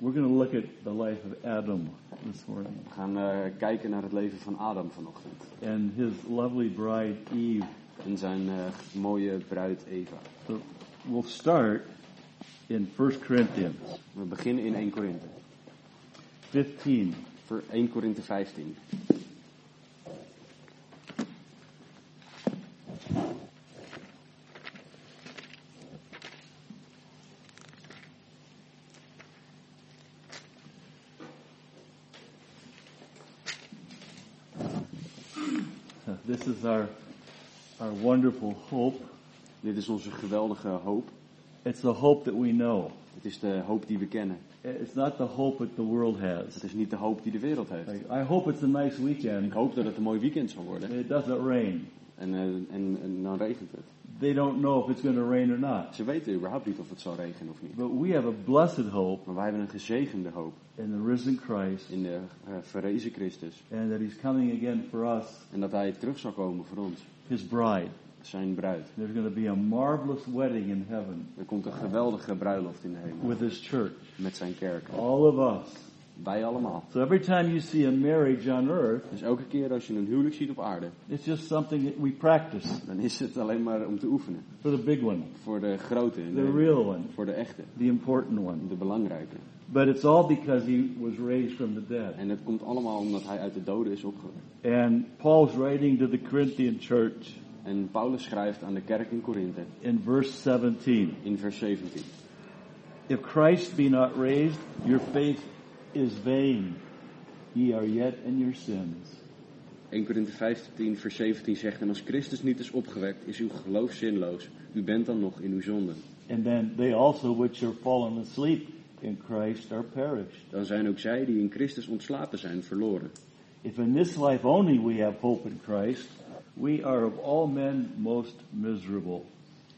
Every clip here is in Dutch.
We're going to look at the life of Adam this morning We gaan eh, kijken naar het leven van Adam vanochtend. and his lovely bride Eve. En zijn eh, mooie bruid Eva. So we'll start in 1 Corinthians We beginnen in 1 Korinthe. 15. Voor 1 Korinthe 15. This is our our wonderful hope. Dit is onze geweldige hoop. It's the hope that we know. Het is de hoop die we kennen. It's not the hope that the world has. Het is niet de hoop die de wereld heeft. Like, I hope it's a nice Ik weekend. hoop dat het een mooi weekend zal worden. It doesn't rain. En, eh, en, en dan regent het. They don't know if it's going to rain or not. Ze weten überhaupt niet of het zal regenen of niet. But we have a blessed hope Maar wij hebben een gezegende hoop in the risen Christ in de eh, verrezen Christus. and that he's coming again for us, En dat hij terug zal komen voor ons. his bride. Zijn bruid. There's going to be a marvelous wedding in heaven Er komt een geweldige bruiloft in de hemel. with his church. Met zijn kerk. All of us. Wij allemaal. So every time you see a marriage on earth, Dus elke keer als je een huwelijk ziet op aarde, it's just something that we practice dan is het alleen maar om te oefenen. for the big one, Voor de grote, the de, real one, voor de echte, the important one. de belangrijke. But it's all because he was raised from the dead. En het komt allemaal omdat hij uit de doden is opgewekt. And Paul's writing to the Corinthian church En Paulus schrijft aan de kerk in Korinthe in verse 17 in vers 17. If Christ be not raised, your faith is vain. Ye are yet in your sins. 1 Korinthe 15 vers 17 zegt, en als Christus niet is opgewekt, is uw geloof zinloos. U bent dan nog in uw zonden. And then they also which are fallen asleep in Christ are perished. Dan zijn ook zij die in Christus ontslapen zijn verloren. If in this life only we have hope in Christ, we are of all men most miserable.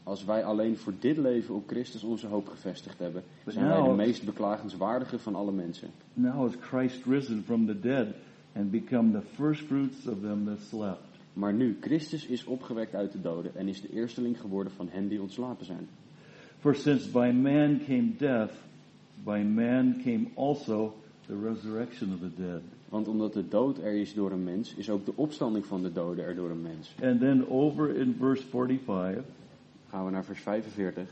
Als wij alleen voor dit leven op Christus onze hoop gevestigd hebben, zijn wij de now- meest beklagenswaardige van alle mensen. Now is Christ risen from the dead and become the firstfruits of them that slept. Maar nu, Christus is opgewekt uit de doden en is de eersteling geworden van hen die ontslapen zijn. For since by man came death, by man came also the resurrection of the dead. Want omdat de dood er is door een mens, is ook de opstanding van de doden er door een mens. And then over in verse 45, Gaan we naar vers 45.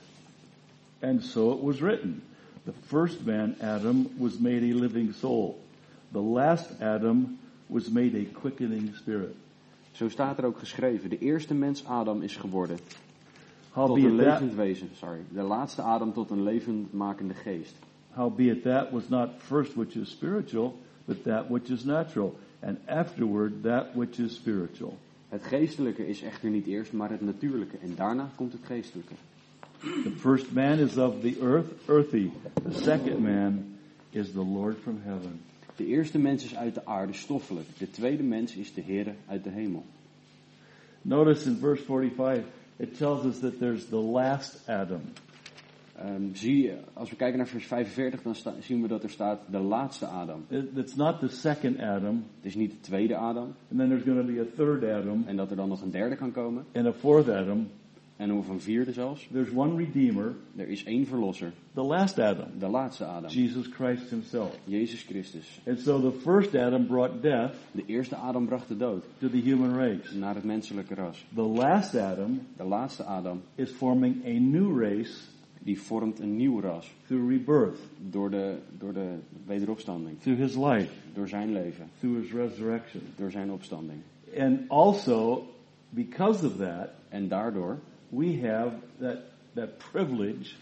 and so it was written, the first man, Adam, was made a living soul. The last Adam was made a quickening spirit. Zo staat er ook geschreven, de eerste mens Adam is geworden tot een levend wezen. Sorry. De laatste Adam tot een levendmakende geest. howbeit that was not first which is spiritual, but that which is natural, and afterward that which is spiritual. Het geestelijke is echter niet eerst, maar het natuurlijke. En daarna komt het geestelijke. The first man is of the earth, earthy. The second man is the Lord from heaven. De eerste mens is uit de aarde stoffelijk. De tweede mens is de Heere uit de hemel. Notice in verse 45, it tells us that there's the last Adam. Ehm, zie je, als we kijken naar vers 45, dan sta- zien we dat er staat de laatste Adam. It- It's not the second Adam, Het is niet de tweede Adam. and then there's going to be a third Adam, En dat er dan nog een derde kan komen. and a fourth Adam. En of een vierde zelfs. There's one Redeemer, Er is één verlosser. the last Adam, De laatste Adam. Jesus Christ himself. Jezus Christus. And so the first Adam brought death De eerste Adam bracht de dood to the human race. naar het menselijke ras. The last Adam De laatste Adam, is forming a new race die vormt een nieuw ras. through rebirth, Door de, door de wederopstanding. through his life, Door zijn leven. through his resurrection. Door zijn opstanding. And also, because of that, En daardoor we have that, that privilege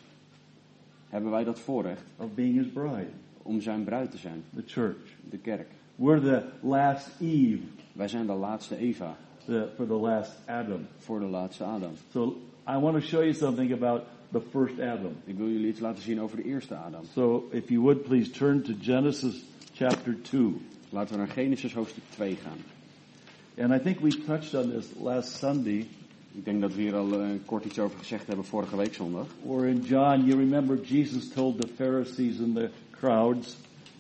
hebben wij dat voorrecht of being his bride, om zijn bruid te zijn. the church. De kerk. We're the last Eve Wij zijn de laatste Eva. the, for the last Adam. Voor de laatste Adam. So I want to show you something about the first Adam. Ik wil jullie iets laten zien over de eerste Adam. So if you would please turn to Genesis chapter 2. Laten we naar Genesis hoofdstuk 2 gaan. And I think we touched on this last Sunday, Ik denk dat we hier al eh, kort iets over gezegd hebben vorige week zondag. where in John, you remember Jesus told the Pharisees and the crowds,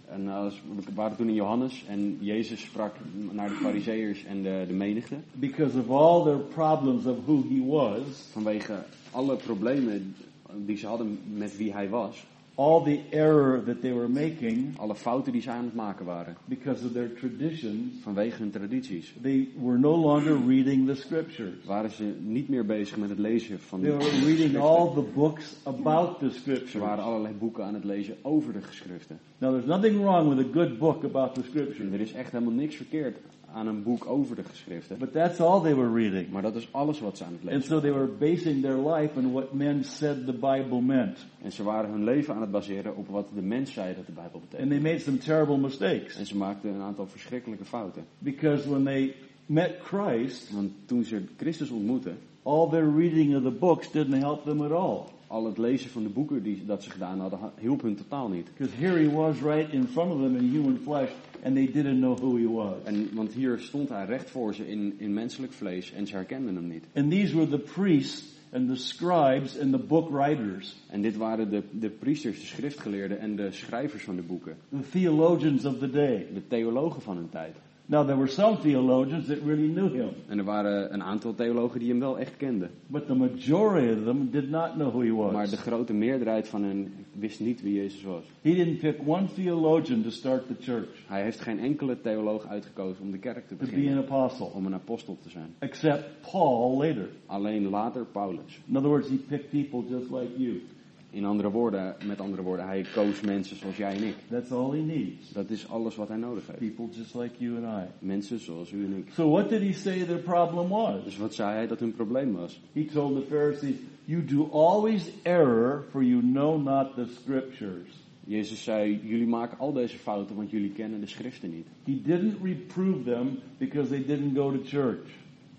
En eh, we waren toen in Johannes en Jezus sprak naar de fariseërs en de, de menigte. because of all their problems of who he was, Vanwege alle problemen die ze hadden met wie hij was. All the error that they were making alle fouten die zij aan het maken waren. because of their traditions, Vanwege hun tradities. they were no longer reading the scriptures. Waren ze niet meer bezig met het lezen van They de were reading all the books about the Ze scriptures. waren allerlei boeken aan het lezen over de geschriften. Now, there's nothing wrong with a good book about the scriptures, er is echt helemaal niks verkeerd aan een boek over de geschriften. but that's all they were reading. Maar dat is alles wat ze aan het And lezen so they were basing their life on what men said the Bible meant. En ze waren hun leven aan het baseren op wat de mens zei dat de Bijbel And betekent. they made some terrible mistakes En ze maakten een aantal verschrikkelijke fouten. because when they met Christ, Want toen ze Christus ontmoetten, all their reading of the books didn't help them at all. Al het lezen van de boeken die, dat ze gedaan hadden, ha- hielp hun totaal niet. Because here he was right in front of them in human flesh, and they didn't know who he was. En, want hier stond hij recht voor ze in, in menselijk vlees en ze herkenden hem niet. And these were the priests and the scribes and the book writers, En dit waren de, de priesters, de schriftgeleerden en de schrijvers van de boeken. the theologians of the day. De theologen van hun tijd. Now, there were some theologians that really knew him, En er waren een aantal theologen die hem wel echt kenden. but the majority of them did not know who he Maar de was. grote meerderheid van hen wist niet wie Jezus was. He didn't pick one theologian to start the church, Hij heeft geen enkele theoloog uitgekozen om de kerk te to be an beginnen. apostle, Om een apostel te zijn. except Paul later. Alleen later Paulus. In other words, he picked people just like you. In andere woorden, met andere woorden, hij koos mensen zoals jij en ik. That's all he needs. Dat is alles wat hij nodig heeft. People just like you and I. Mensen zoals u en ik. So what did he say their problem was? Dus wat zei hij dat hun probleem was? He told the Pharisees, you do always error for you know not the scriptures. Jezus zei, jullie maken al deze fouten, want jullie kennen de schriften niet. He didn't reprove them because they didn't go to church.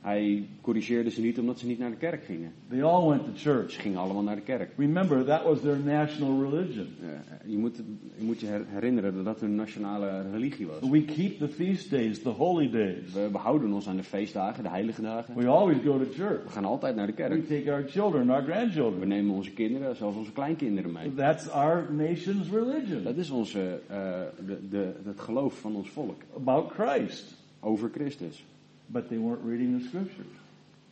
Hij corrigeerde ze niet omdat ze niet naar de kerk gingen. They all went to church. Ze gingen allemaal naar de kerk. Remember, that was their national religion. Je, moet, je moet je her- herinneren dat dat hun nationale religie was. We keep the feast days, the holy days. We behouden ons aan de feestdagen, de heilige dagen. We always go to church. We gaan altijd naar de We kerk. take our children, our We grandchildren. nemen onze kinderen, zelfs onze kleinkinderen mee. That's our nation's religion Dat is onze, eh, de, de, het geloof van ons volk. about Christ. Over Christus. But they weren't reading the scriptures.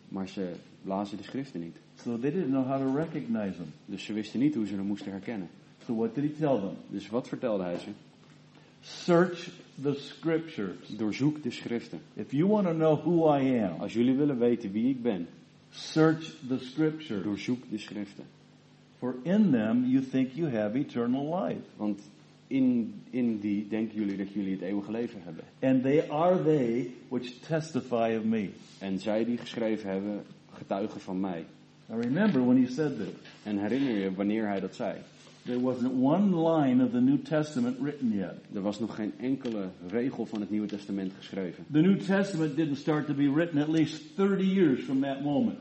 Maar ze lazen de schriften niet. So they didn't know how to recognize them. Dus ze wisten niet hoe ze hem moesten herkennen. So what did he tell them? Dus wat vertelde hij ze? Search the scriptures. Doorzoek de schriften. If you want to know who I am, Als jullie willen weten wie ik ben, search the scriptures. doorzoek de schriften. For in them you think you have eternal life. Want in, in die denken jullie dat jullie het eeuwige leven hebben. And they are they which testify of me. En zij die geschreven hebben, getuigen van mij. Now remember when he said this, En herinner je wanneer hij dat zei. there wasn't one line of the New Testament written yet. Er was nog geen enkele regel van het Nieuwe Testament geschreven. The New Testament didn't start to be written at least 30 years from that moment.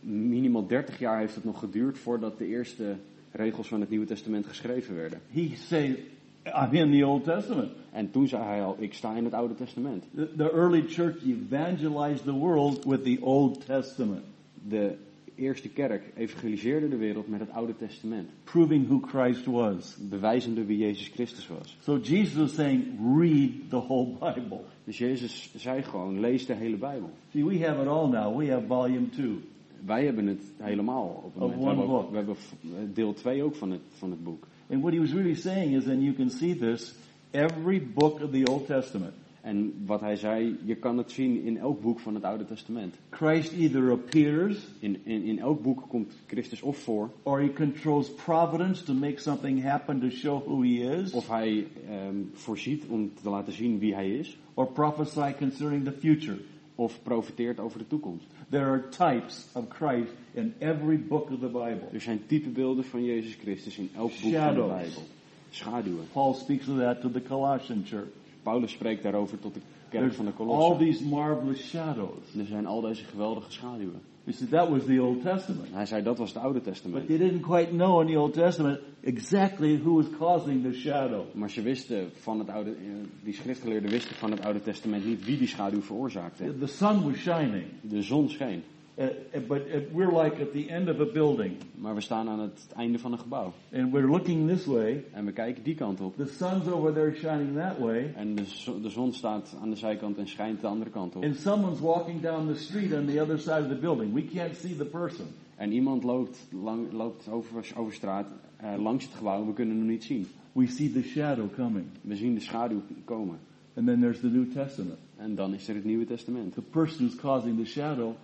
Minimaal 30 jaar heeft het nog geduurd voordat de eerste regels van het Nieuwe Testament geschreven werden. He said, I'm in the Old Testament. En toen zei hij al, ik sta in het Oude Testament. The, the early church evangelized the world with the Old Testament, De eerste kerk evangeliseerde de wereld met het Oude Testament. proving who Christ was. Bewijzende wie Jezus Christus was. So Jesus was saying, read the whole Bible. Dus Jezus zei gewoon, lees de hele Bijbel. See, we have it all now. We have volume two. Wij hebben het helemaal op Of moment. We hebben, we hebben v- deel 2 ook van het, van het boek. And what he was really saying is, and you can see this, every book of the Old Testament, En wat hij zei, je kan het zien in elk boek van het Oude Testament. Christ either appears In, in, in elk boek komt Christus of voor, or he controls providence to make something happen to show who he is, of hij ehm, voorziet om te laten zien wie hij is, or prophesy concerning the future. of profiteert over de toekomst. There are types of Christ in every book of the Bible. Er zijn typebeelden van Jezus Christus in elk boek van de. Bijbel. Schaduwen. Paul speaks of that to the Colossian church. Paulus spreekt daarover tot de kerk There's van de all Kolossen. these marvelous shadows. Er zijn al deze geweldige schaduwen. See, that was the Old Testament. Hij zei dat was het Oude But Testament. they didn't quite know in the Old Testament exactly who was causing the shadow. Maar ze wisten van het oude, eh, die schriftgeleerden wisten van het Oude Testament niet wie die schaduw veroorzaakte. The sun was shining, De zon scheen. Uh, uh, but uh, we're like at the end of a building, Maar we staan aan het einde van een gebouw. and we're looking this way. En we kijken die kant op. The sun's over there shining that way, En de, zo- de zon staat aan de zijkant en schijnt de andere kant op. and someone's walking down the street on the other side of the building. We can't see the person. En iemand loopt, lang, loopt over, over straat eh, langs het gebouw we kunnen hem niet zien. We see the shadow coming. We zien de schaduw komen. And then there's the New Testament. En dan is er het Nieuwe Testament. The person who's causing the shadow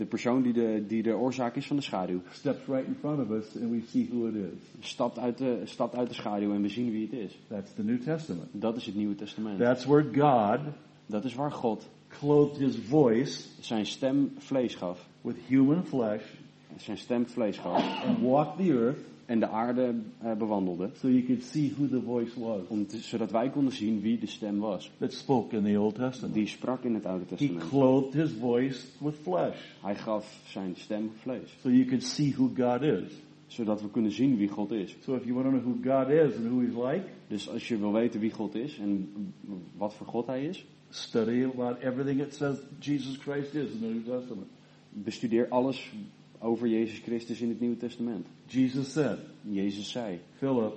De persoon die de, die de oorzaak is van de schaduw steps right in front of us and we see who it is. stapt uit de, stapt uit de schaduw en we zien wie het is. That's the New Testament. Dat is het Nieuwe Testament. That's where God Dat is waar God clothed his voice zijn stem vlees gaf. with human flesh Zijn stem vlees gaf. and walked the earth En de aarde eh, bewandelde. so you could see who the voice was Om te- zodat wij konden zien wie de stem was. that spoke in the Old Testament. Die sprak in het Oude He Testament. clothed his voice with flesh Hij gaf zijn stem vlees. so you could see who God is. Zodat we kunnen zien wie God is. So if you want to know who God is and who he's like, Dus als je wil weten wie God is en wat voor God hij is. study about everything it says Jesus Christ is in the New Testament. Bestudeer alles over Jezus Christus in het Nieuwe Testament. Jesus said, Jezus zei. Philip,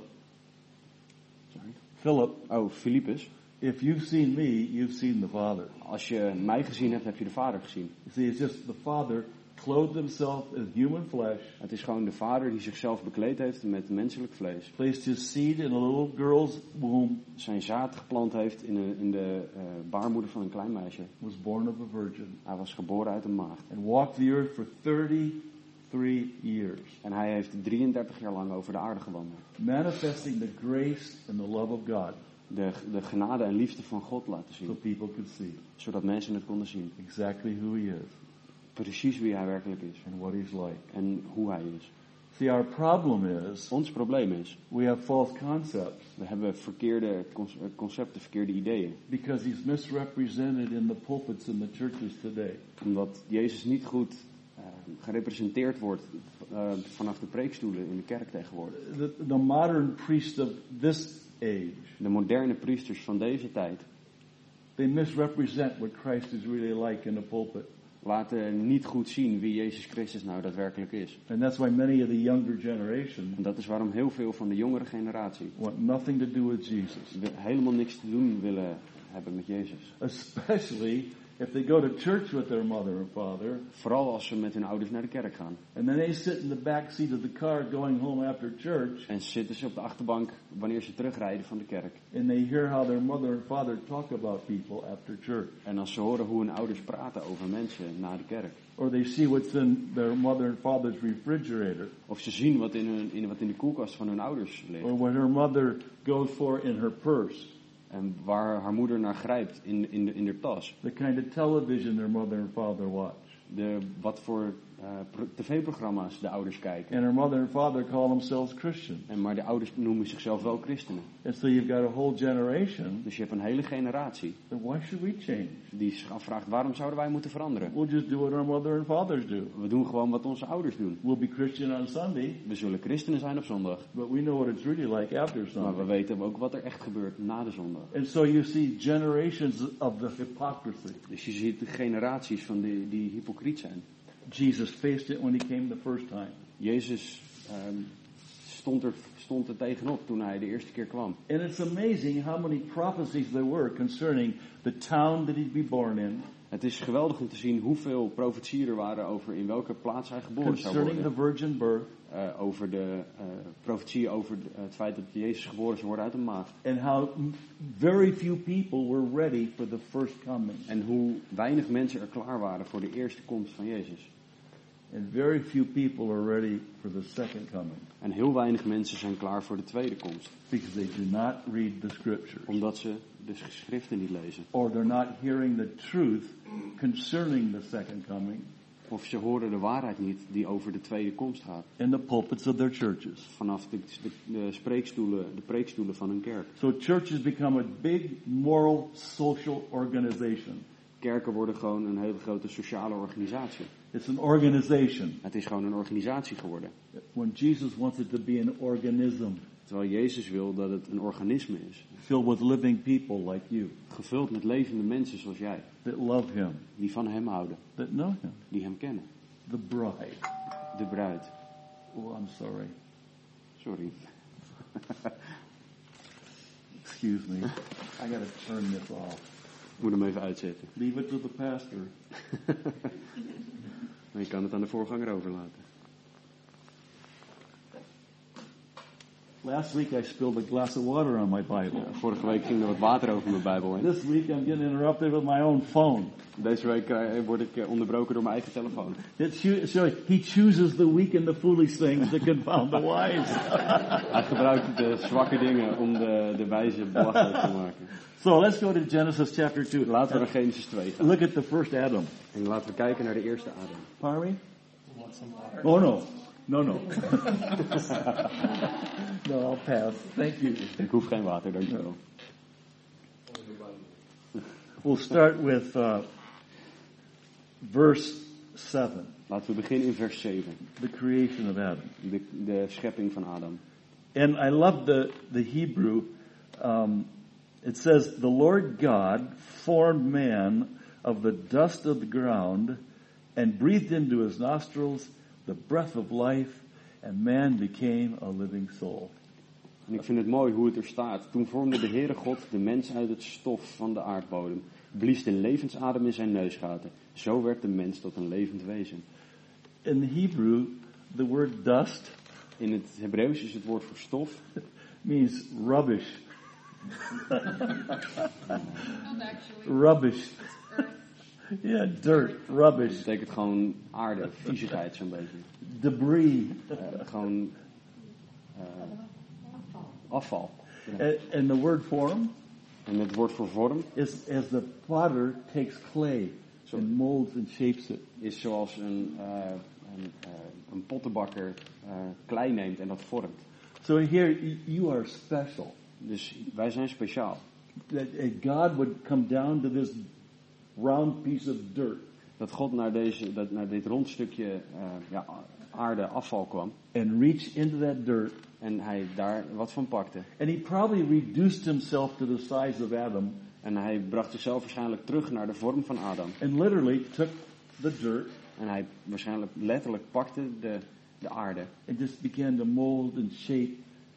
Sorry. Philip, Oh, Filippus. if you've seen me, you've seen the Father. Als je mij gezien hebt, heb je de Vader gezien. You see, it's just the Father clothed himself in human flesh, Het is gewoon de Vader die zichzelf bekleed heeft met menselijk vlees. placed his seed in a little girl's womb, Zijn zaad geplant heeft in, een- in de eh, baarmoeder van een klein meisje. was born of a virgin, Hij was geboren uit een maagd. and walked the earth for 33 years, En hij heeft 33 jaar lang over de aarde gewandeld. manifesting the grace and the love of God De, de genade en liefde van God laten so zien. people could see Zodat mensen het konden zien. exactly who he is Precies wie hij werkelijk is. and what he's like. En hoe hij is. See, our problem is Ons probleem is, we have false concepts we hebben verkeerde conce- concepten, verkeerde ideeën. because he's misrepresented in the pulpits in the churches today. Omdat Jezus niet goed gerepresenteerd wordt eh, vanaf de preekstoelen in de kerk tegenwoordig. The, the modern priest of this age, De moderne priesters van deze tijd they misrepresent what Christ is really like in the pulpit. laten niet goed zien wie Jezus Christus nou daadwerkelijk is. And that's why many of the younger generation En dat is waarom heel veel van de jongere generatie want nothing to do with Jesus. helemaal niks te doen willen hebben met Jezus. Especially if they go to church with their mother and father, Vooral als ze met hun ouders naar de kerk gaan. and then they sit in the back seat of the car going home after church, En zitten ze op de achterbank wanneer ze terugrijden van de kerk. and they hear how their mother and father talk about people after church. En als ze horen hoe hun ouders praten over mensen na de kerk. Or they see what's in their mother and father's refrigerator, Of ze zien wat in, hun, in, wat in de koelkast van hun ouders ligt. or what her mother goes for in her purse, En waar haar moeder naar grijpt in, in, de, in de tas. the kind of television their mother and father watch. De, wat voor pro- tv-programma's de ouders kijken. And her mother and father call themselves Christian. En, maar de ouders noemen zichzelf wel christenen. And so you've got a whole generation, Dus je hebt een hele generatie then why should we change? die zich afvraagt waarom zouden wij moeten veranderen. We'll just do what our mother and fathers do. We doen gewoon wat onze ouders doen. We'll be Christian on Sunday, We zullen christenen zijn op zondag. but we know what it's really like after Maar we Sunday. weten ook wat er echt gebeurt na de zondag. And so you see generations of the hypocrisy. Dus je ziet de generaties van die, die hypocriet zijn. Jesus faced it when he came the first time. Jezus ehm, stond, er, stond er tegenop toen hij de eerste keer kwam. And it's amazing how many prophecies there were concerning the town that he'd be born in, Het is geweldig om te zien hoeveel profetieën er waren over in welke plaats hij geboren zou concerning the worden. virgin birth, Eh, over de eh profetieën over het feit dat Jezus geboren zou worden uit een maagd. and how very few people were ready for the first coming. En hoe weinig mensen er klaar waren voor de eerste komst van Jezus. And very few people are ready for the second coming En heel weinig mensen zijn klaar voor de tweede komst. because they do not read the scriptures Omdat ze de geschriften niet lezen. or they're not hearing the truth concerning the second coming Of ze horen de waarheid niet die over de tweede komst gaat. in the pulpits of their churches. Vanaf de, de, de spreekstoelen, de preekstoelen van hun kerk. So churches become a big moral social organization. Kerken worden gewoon een hele grote sociale organisatie. It's an organization Het is gewoon een organisatie geworden. when Jesus to be an organism Terwijl Jezus wil dat het een organisme is. filled with living people like you Gevuld met levende mensen zoals jij. that love him, Die van hem houden. that know him. Die hem kennen. The bride. De bruid. Oh, I'm sorry. Sorry. Excuse me. I gotta turn this off. Ik moet hem even uitzetten. Leave it to the pastor. Maar je kan het aan de voorganger overlaten. Last week I spilled a glass of water on my Bible. Vorige week ging er wat water over mijn Bijbel heen. This week I'm getting interrupted with my own phone. Deze week eh, word ik eh, onderbroken door mijn eigen telefoon. It so he chooses the weak and the foolish things to confound the wise. Hij gebruikt de zwakke dingen om de, de wijze belachelijk te maken. So let's go to Genesis chapter 2. Laten we naar Genesis 2 gaan. Look at the first Adam. En laten we kijken naar de eerste Adam. Pardon me? Oh no. No, no. no, I'll pass. Thank you. Ik hoef geen water, dankjewel. We'll start with uh, verse 7, Laten we beginnen in vers 7. the creation of Adam. De, de schepping van Adam. And I love the, the Hebrew. Um, it says, The Lord God formed man of the dust of the ground and breathed into his nostrils the breath of life, and man became a living soul. En ik vind het mooi hoe het er staat. Toen vormde de Heere God de mens uit het stof van de aardbodem. Blies de levensadem in zijn neusgaten. Zo werd de mens tot een levend wezen. In Hebrew, the word dust In het Hebreeuws is het woord voor stof. means rubbish. Not actually. Rubbish. Yeah, dirt, rubbish, Dat betekent gewoon aarde, viezigheid zo'n beetje. debris. Eh, gewoon eh, afval. And, and the word form En het woord voor vorm is as the potter takes clay Zo. and molds and shapes it. is zoals een, eh, een, een pottenbakker klei neemt en dat vormt. So here you are special. Dus wij zijn speciaal. That uh, God would come down to this round piece of dirt Dat God naar, deze, dat, naar dit rond stukje eh, ja, aarde afval kwam. and reach into that dirt. En hij daar wat van pakte. And he probably reduced himself to the size of Adam En hij bracht zichzelf waarschijnlijk terug naar de vorm van Adam. and literally took the dirt En hij waarschijnlijk letterlijk pakte de, de aarde. and just began to mold and shape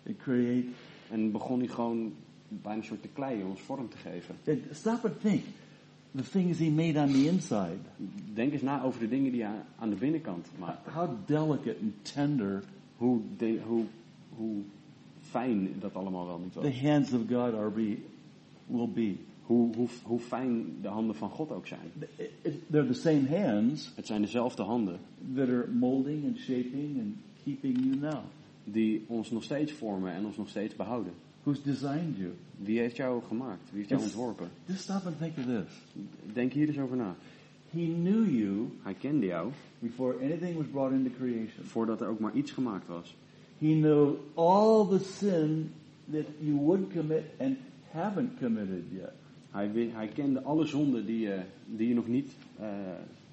and create. En begon hij gewoon bijna een soort te kleien, ons vorm te geven. And stop and think. The things he made on the inside. Denk eens na over de dingen die hij aan de binnenkant maakte. How delicate and tender Hoe, de, hoe, hoe fijn dat allemaal wel niet was. the hands of God are be, will be. Hoe, hoe, hoe fijn de handen van God ook zijn. They're the same hands Het zijn dezelfde handen that are molding and shaping and keeping you now. die ons nog steeds vormen en ons nog steeds behouden. Who's designed you? Wie heeft jou gemaakt? Wie heeft jou ontworpen? Just stop and think of this. Denk hier eens over na. He knew you Hij kende jou before anything was brought into creation. voordat er ook maar iets gemaakt was. He knew all the sin that you would commit and haven't committed yet. Hij, hij kende alle zonden die je, die je nog niet eh,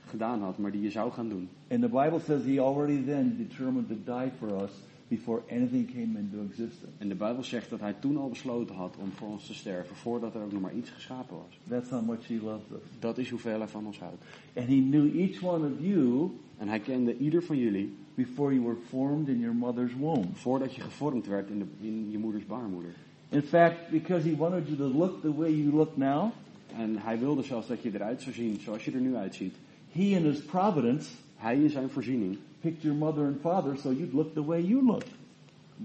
gedaan had, maar die je zou gaan doen. And the Bible says he already then determined to die for us before anything came into existence. En de Bijbel zegt dat hij toen al besloten had om voor ons te sterven, voordat er ook nog maar iets geschapen was. That's how much he loves us. Dat is hoeveel hij van ons houdt. And he knew each one of you En hij kende ieder van jullie before you were formed in your mother's womb. voordat je gevormd werd in, de, in je moeders baarmoeder. In fact, because he wanted you to look the way you look now, En hij wilde zelfs dat je eruit zou zien zoals je er nu uitziet. he in his providence Hij in zijn voorziening picked your mother and father so you'd look the way you look.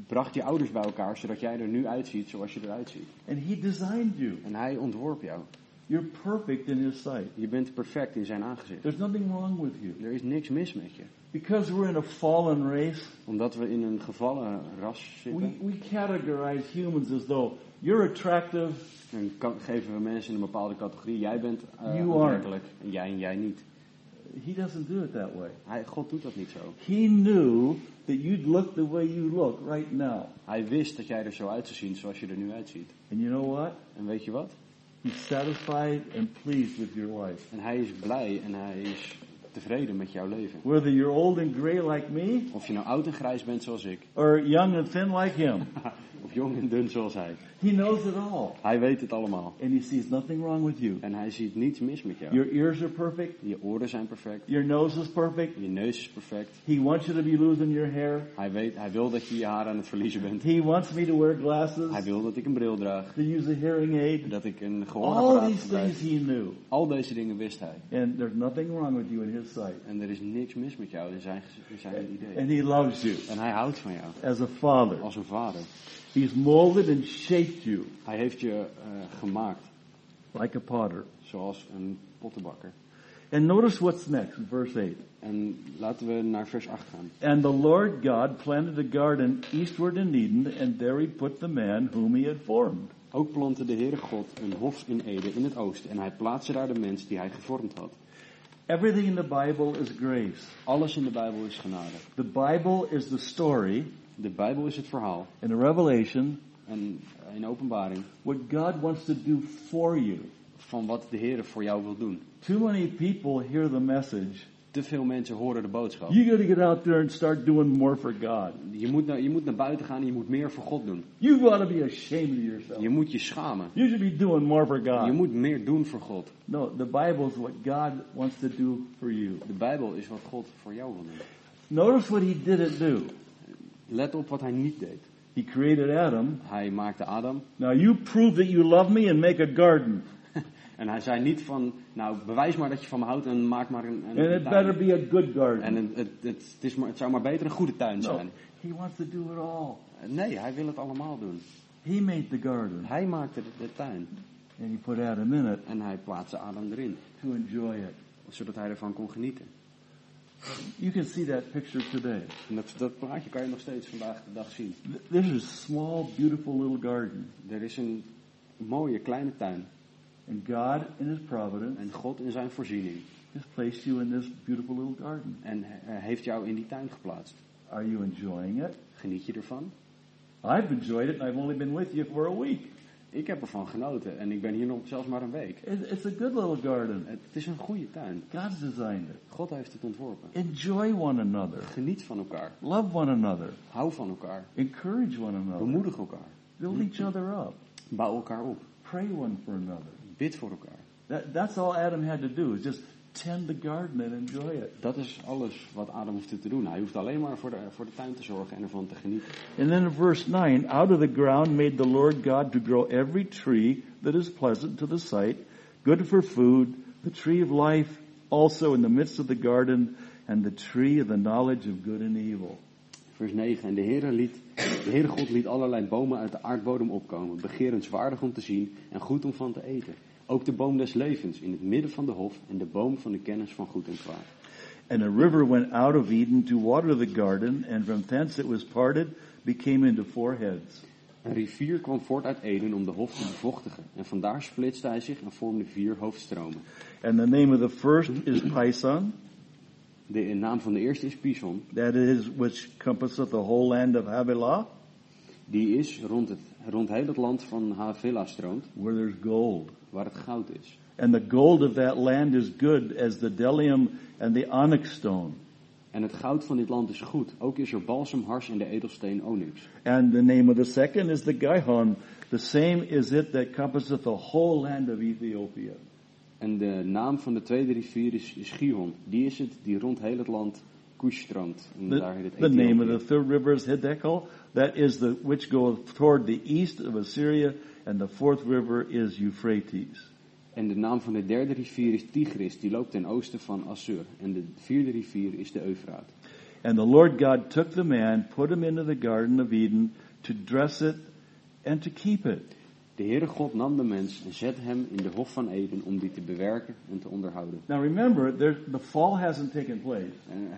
bracht je ouders bij elkaar zodat jij er nu uitziet zoals je eruit ziet. And he designed you. En hij ontworp jou. You're perfect in his sight. Je bent perfect in zijn aangezicht. There's nothing wrong with you. Er is niks mis met je. Because we're in a fallen race, Omdat we in een gevallen ras we, zitten, we categorize humans as though you're attractive, kan- geven we mensen in een bepaalde categorie. Jij bent uh, are. aantrekkelijk en jij en jij niet. He doesn't do it that way. Hij, God doet dat niet zo. He knew that you'd look the way you look right now. Hij wist dat jij er zo uit zou zien zoals je er nu uitziet. And you know what? En weet je wat? He's satisfied and pleased with your life. En hij is blij en hij is tevreden met jouw leven. Whether you're old and gray like me, Of je nou oud en grijs bent zoals ik, or young and thin like him, of jong en dun zoals hij. He knows it all. Hij weet het allemaal. And he sees nothing wrong with you. En hij ziet niets mis met jou. Your ears are perfect. Je oren zijn perfect. Your nose is perfect. Je neus is perfect. He wants you to be losing your hair. Hij, weet, hij wil dat je je haar aan het verliezen bent. He wants me to wear glasses, Hij wil dat ik een bril draag. to use a hearing aid. Dat ik een All gehoorapparaat these gebruik. things he knew. Al deze dingen wist hij. And there's nothing wrong with you in his sight. En er is niks mis met jou in zijn, in zijn idee. And he loves you En hij houdt van jou. as a father. Als een vader. He's molded and shaped you Hij heeft je eh, gemaakt. like a potter. Zoals een pottenbakker. And notice what's next in verse 8. En laten we naar vers 8 gaan. And the Lord God planted a garden eastward in Eden, and there he put the man whom he had formed. Ook plantte de Heere God een hof in Ede in het oosten. En hij plaatste daar de mens die hij gevormd had. Everything in the Bible is grace. Alles in de Bijbel is genade. The Bible is the story De Bijbel is het verhaal. in the Revelation En in openbaring what God wants to do for you. van wat de Heere voor jou wil doen. Too many people hear the message. Te veel mensen horen de boodschap. You got to get out there and start doing more for God. Je moet, naar, je moet naar buiten gaan en je moet meer voor God doen. You got to be ashamed of yourself. Je moet je schamen. You should be doing more for Je God. moet meer doen voor God. No, the Bible is what God wants to do for you. De Bijbel is wat God voor jou wil doen. Notice what he didn't do. Let op wat hij niet deed. He created Adam. Hij maakte Adam. Now you prove that you love me and make a garden. En hij zei niet van, nou bewijs maar dat je van me houdt en maak maar een, een, And it better be a good garden. En het, het, het, is maar, het zou maar beter een goede tuin No, zijn. he wants to do it all. Nee, hij wil het allemaal doen. He made the garden. Hij maakte de, de tuin. And he put Adam in it En hij plaatste Adam erin. to enjoy it. Zodat hij ervan kon genieten. You can see that picture today. En dat, dat plaatje kan je nog steeds vandaag de dag zien. Th- This is a small, beautiful little garden. Er is een mooie kleine tuin. And God, in His providence, En God in zijn voorziening. has placed you in this beautiful little garden. En heeft jou in die tuin geplaatst. Are you enjoying it? Geniet je ervan? I've enjoyed it, and I've only been with you for a week. Ik heb ervan genoten en ik ben hier nog zelfs maar een week. It- It's a good little garden. Het is een goede tuin. God's designed it. God heeft het ontworpen. Enjoy one another. Geniet van elkaar. Love one another. Hou van elkaar. Encourage one another. Bemoedig elkaar. Build each other up. Bouw elkaar op. Pray one for another. Bid voor elkaar. That, that's all Adam had to do is just tend the garden and enjoy it. Dat is alles wat Adam hoefde te doen. Hij hoeft alleen maar voor de, voor de tuin te zorgen en ervan te genieten. And then in verse 9, out of the ground made the Lord God to grow every tree that is pleasant to the sight, good for food, the tree of life also in the midst of the garden, and the tree of the knowledge of good and evil. Vers 9. En de Heere, liet, de Heere God liet allerlei bomen uit de aardbodem opkomen, begerenswaardig om te zien en goed om van te eten. Ook de boom des levens in het midden van de hof en de boom van de kennis van goed en kwaad. And a river went out of Eden to water the garden, and from thence it was parted, became into four heads. Een rivier kwam voort uit Eden om de hof te bevochtigen. En vandaar splitste hij zich en vormde vier hoofdstromen. And the name of the first is Pison, De naam van de eerste is Pison. that is which compasseth the whole land of Havilah, Die is rond het, rond heel het land van Havila stroomt, where there's gold. Waar het goud is. And the gold of that land is good as the bdellium and the onyx stone. En het goud van dit land is goed. Ook is er balsem, hars en de edelsteen onyx. And the name of the second is the Gihon. The same is it that compasseth the whole land of Ethiopia. En de naam van de tweede rivier is, is Gihon. Die is het die rond heel het land Kush stroomt. En daar heet The, the name of the third river is Hiddekel. That is the which goeth toward the east of Assyria. And the fourth river is Euphrates. En de naam van de derde rivier is Tigris. Die loopt ten oosten van Assur. En de vierde rivier is de Eufraat. And the Lord God took the man, put him into the garden of Eden to dress it and to keep it. De Heere God nam de mens en zette hem in de hof van Eden om die te bewerken en te onderhouden. Now remember, there, the fall hasn't taken place. En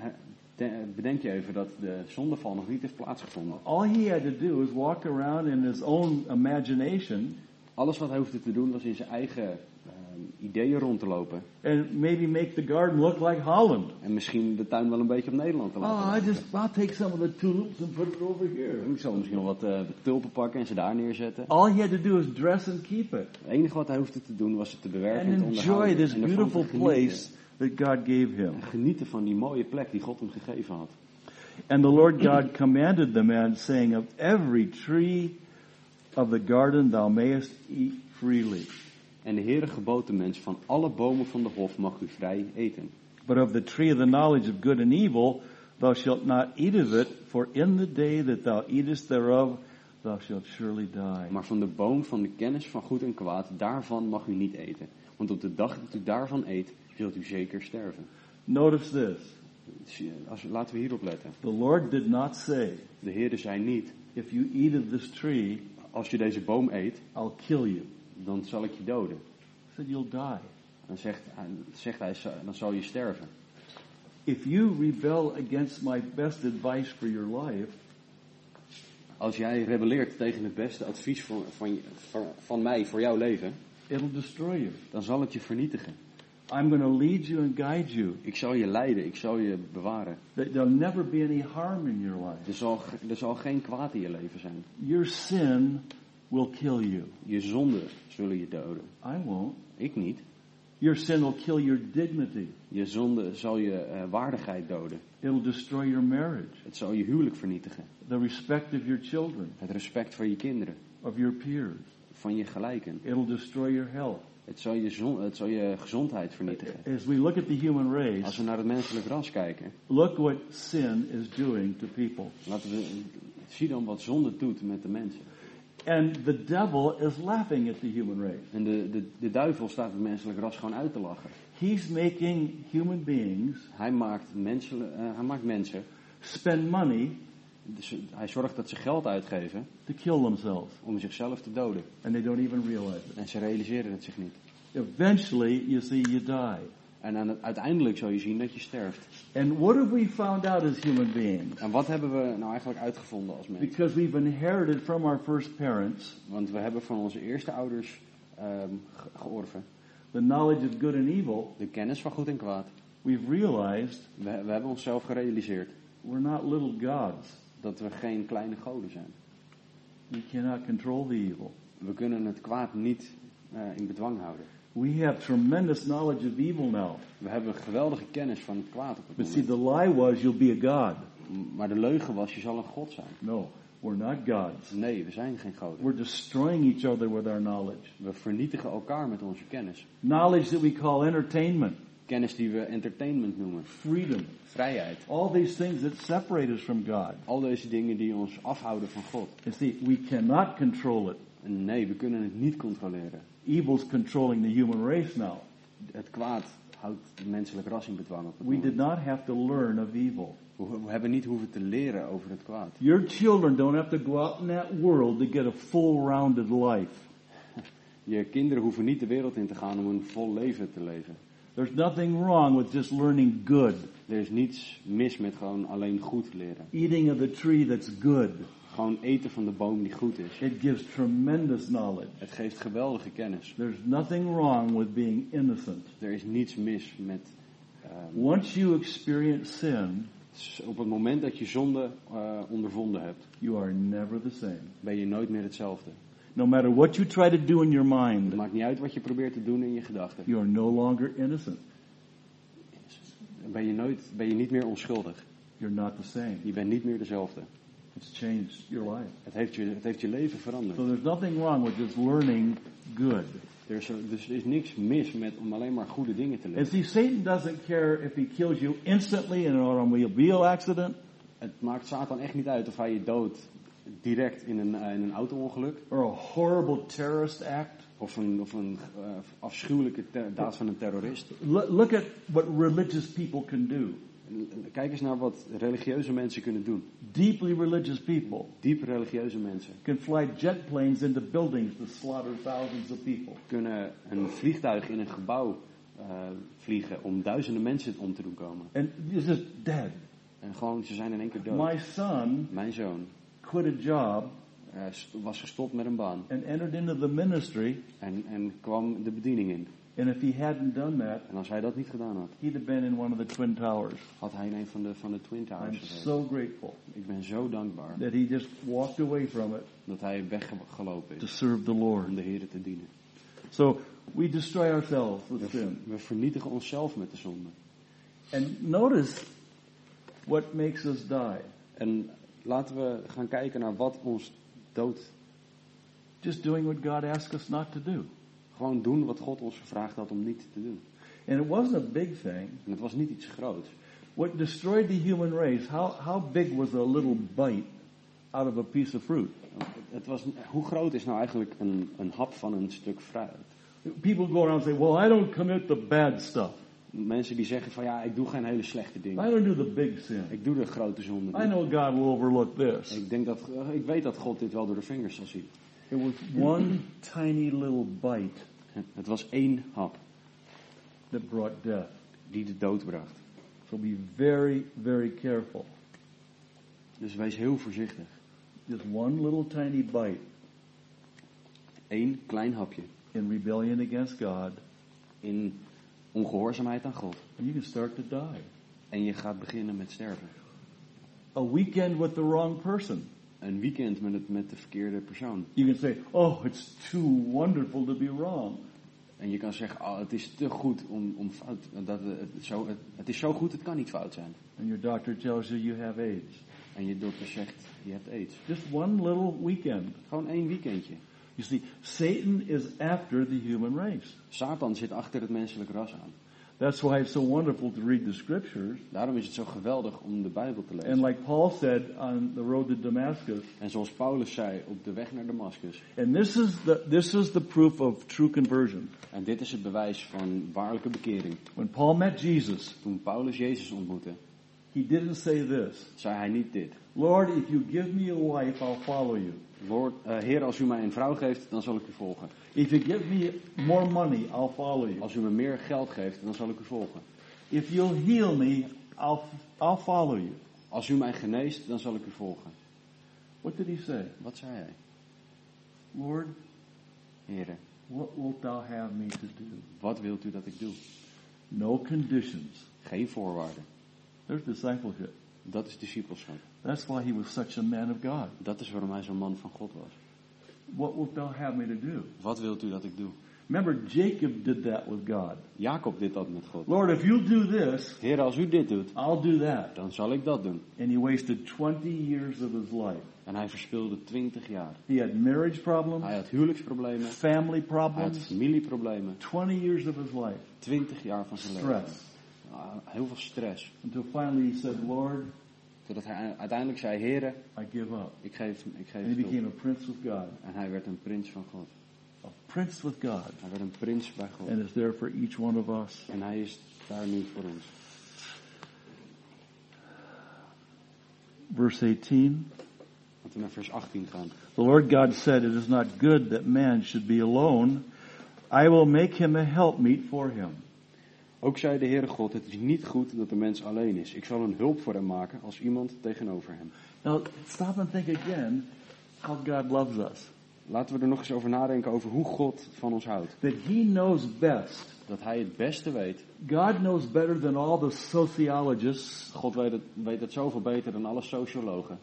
bedenk je even dat de zondeval nog niet heeft plaatsgevonden. All he had to do was walk around in his own imagination Alles wat hij hoefde te doen was in zijn eigen ehm, ideeën rond te lopen. and maybe make the garden look like Holland. En misschien de tuin wel een beetje op Nederland te laten Oh, I lijken. just, I'll take some of the tulips and put it over here. Ik zal misschien nog wat eh, tulpen pakken en ze daar neerzetten. All he had to do was dress and keep it Het enige wat hij hoefde te doen was het te bewerken en te enjoy onderhouden. this en ervan te beautiful place that God gave him. En genieten van die mooie plek die God hem gegeven had. And the Lord God commanded the man, saying, Of every tree of the garden thou mayest eat freely. En de Heere gebood de mens van alle bomen van de hof mag u vrij eten. But of the tree of the knowledge of good and evil, thou shalt not eat of it, for in the day that thou eatest thereof, thou shalt surely die. Maar van de boom van de kennis van goed en kwaad, daarvan mag u niet eten. Want op de dag dat u daarvan eet, zult u zeker sterven. Notice this. Zie- Als, laten we hierop letten. The Lord did not say, De Heere zei niet, if you eat of this tree, als je deze boom eet, I'll kill you. dan zal ik je doden. He said, you'll die. Dan zegt, hij- zegt hij, dan zal je sterven. If you rebel against my best advice for your life, Als jij rebelleert tegen het beste advies van, van, van, van mij voor jouw leven, it'll destroy you. dan zal het je vernietigen. I'm going to lead you and guide you. Ik zal je leiden, ik zal je bewaren. There'll never be any harm in your life. Er zal, er zal geen kwaad in je leven zijn. Your sin will kill you. Je zonden zullen je doden. I won't. Ik niet. Your sin will kill your dignity. Je zonde zal je eh, waardigheid doden. It'll destroy your marriage, Het zal je huwelijk vernietigen. the respect of your children, Het respect voor je kinderen, of your peers. van je gelijken. It'll destroy your health. Het zal je, zon, het zal je gezondheid vernietigen. As we look at the human Als race, we naar het menselijk ras kijken, look what sin is doing to people. laten we zie dan wat zonde doet met de mensen. And the devil is laughing at the human race. En de, de, de duivel staat het menselijk ras gewoon uit te lachen. He's making human beings Hij maakt mensen, eh, hij maakt mensen spend money hij zorgt dat ze geld uitgeven to kill themselves, om zichzelf te doden. and they don't even realize it. En ze realiseren het zich niet. Eventually, you see, you die. En aan het, uiteindelijk zal je zien dat je sterft. And what have we found out as human beings? En wat hebben we nou eigenlijk uitgevonden als mensen? Because we've inherited from our first parents Want we hebben van onze eerste ouders ehm, ge- georven the knowledge of good and evil, de kennis van goed en kwaad. we've realized We, we hebben onszelf gerealiseerd we're not little gods. Dat we geen kleine goden zijn. We cannot control the evil. We kunnen het kwaad niet eh, in bedwang houden. We have tremendous knowledge of evil now. We hebben geweldige kennis van het kwaad op het But see, the lie was you'll be a god. Maar de leugen was, je zal een god zijn. No, we're not gods. Nee, we zijn geen goden. We're destroying each other with our knowledge. We vernietigen elkaar met onze kennis. Knowledge that we call entertainment, Kennis die we entertainment noemen. freedom, Vrijheid. all these things that separate us from God. Al deze dingen die ons afhouden van God. You see, we cannot control it. En nee, we kunnen het niet controleren. Evil's controlling the human race now. Het kwaad houdt het menselijk ras in bedwang op We moment. did not have to learn of evil. We, we hebben niet hoeven te leren over het kwaad. Your children don't have to go out in that world to get a full rounded life. Je kinderen hoeven niet de wereld in te gaan om een vol leven te leven. There's nothing wrong with just learning good, Er is niets mis met gewoon alleen goed leren. eating of the tree that's good. Gewoon eten van de boom die goed is. It gives tremendous knowledge. Het geeft geweldige kennis. There's nothing wrong with being innocent. Er is niets mis met. ehm, Once you experience sin, op het moment dat je zonde eh, ondervonden hebt, you are never the same. ben je nooit meer hetzelfde. No matter what you try to do in your Het mind, maakt niet uit wat je probeert te doen in je gedachten. you are no longer innocent. Ben je, nooit, ben je niet meer onschuldig. You're not the same. Je bent niet meer dezelfde. It's changed your life. Het heeft je, het heeft je leven veranderd. So there's nothing wrong with just learning good. Er is, dus er is niks mis met om alleen maar goede dingen te And leren. see, Satan doesn't care if he kills you instantly in an automobile accident Het maakt Satan echt niet uit of hij je doodt direct in een, eh, in een auto-ongeluk. or a horrible terrorist act. Of een, of een eh, afschuwelijke daad van een terrorist. Look, at what religious people can do. Kijk eens naar wat religieuze mensen kunnen doen. Deeply religious people Diep religieuze mensen can fly jet planes into buildings to slaughter thousands of people. kunnen een vliegtuig in een gebouw eh, vliegen om duizenden mensen om te doen komen. And it's just dead. En gewoon, ze zijn in één keer dood. My son Mijn zoon quit a job was gestopt met een baan and entered into the ministry. en, en kwam de bediening in. And if he hadn't done that, En als hij dat niet gedaan had, he'd have been in one of the Twin Towers. had hij in een van de, van de Twin I'm Towers gezeten. so grateful Ik ben zo dankbaar that he just walked away from it dat hij weggelopen to is serve the Lord. om de Heer te dienen. So we destroy ourselves We, with sin. we vernietigen onszelf met de zonde. And notice what makes us die. En laten we gaan kijken naar wat ons dood just doing what God asked us not to do. Gewoon doen wat God ons gevraagd had om niet te doen. And it wasn't a big thing. En het was niet iets groots. What destroyed the human race, how, how big was a little bite out of a piece of fruit? Het was, hoe groot is nou eigenlijk een, een hap van een stuk fruit? People go around and say, well, I don't commit the bad stuff. Mensen die zeggen van ja, ik doe geen hele slechte I dingen. don't do the big sin. Ik doe de grote zonde I know God will overlook this. Ik, denk dat, ik weet dat God dit wel door de vingers zal zien. It was one tiny little bite Het was één hap that brought death. die de dood bracht. So be very, very careful. Dus wees heel voorzichtig. Just one little tiny bite Eén klein hapje in rebellion against God, in ongehoorzaamheid aan God. and you can start to die. En je gaat beginnen met sterven. A weekend with the wrong person. Een weekend met, het, met de verkeerde persoon. You can say, oh, it's too wonderful to be wrong. En je kan zeggen, oh, het is te goed om, om fout. Dat, het, zo, het, het is zo goed, het kan niet fout zijn. And your doctor tells you you have AIDS. En je dokter zegt, je hebt aids. Just one little weekend. Gewoon één weekendje. You see, Satan is after the human race. Satan zit achter het menselijk ras aan. That's why it's so wonderful to read the scriptures. Daarom is het zo geweldig om de Bijbel te And lezen. like Paul said on the road to Damascus, En zoals Paulus zei op de weg naar Damascus. and this is the this is the proof of true conversion. En dit is het bewijs van waarlijke bekering. When Paul met Jesus, Toen Paulus Jezus ontmoette, he didn't say this. zei hij niet dit. Lord, if you give me a wife, I'll follow you. Lord, eh, Heer, als u mij een vrouw geeft, dan zal ik u volgen. If you give me more money, I'll follow you. Als u me meer geld geeft, dan zal ik u volgen. If you'll heal me, I'll I'll follow you. Als u mij geneest, dan zal ik u volgen. What did he say? Wat zei hij? Lord, Heren, what wilt thou have me to do? wat wilt u dat ik doe? No conditions. Geen voorwaarden. There's discipleship. Dat is discipelschap. That's why he was such a man of God. Dat is waarom hij zo'n man van God was. What wilt thou have me to do? Wat wilt u dat ik doe? Remember, Jacob did that with God. Jacob deed dat met God. Lord, if you'll do this, Heer, als u dit doet, I'll do that. dan zal ik dat doen. And he wasted 20 years of his life. En hij verspilde 20 jaar. He had marriage problems, Hij had huwelijksproblemen, family hij had problems, familieproblemen. 20 years of his life. 20 jaar van zijn leven. Stress. Ah, heel veel stress. Until finally he said, Lord, Totdat hij uiteindelijk zei, Heer, I give up. ik geef, ik geef And he became a prince with God. En hij werd een prins van God. A prince with God. Hij werd een prins bij God. And is there for each one of us. En hij is daar nu voor ons. Verse 18. Laten we naar vers 18 gaan. The Lord God said, It is not good that man should be alone. I will make him a helpmeet for him. Ook zei de Heere God, het is niet goed dat de mens alleen is. Ik zal een hulp voor hem maken als iemand tegenover hem. Now, stop and think again how God loves us. Laten we er nog eens over nadenken over hoe God van ons houdt. That he knows best. Dat hij het beste weet. God knows better than all the sociologists. God weet het, weet het zoveel beter dan alle sociologen.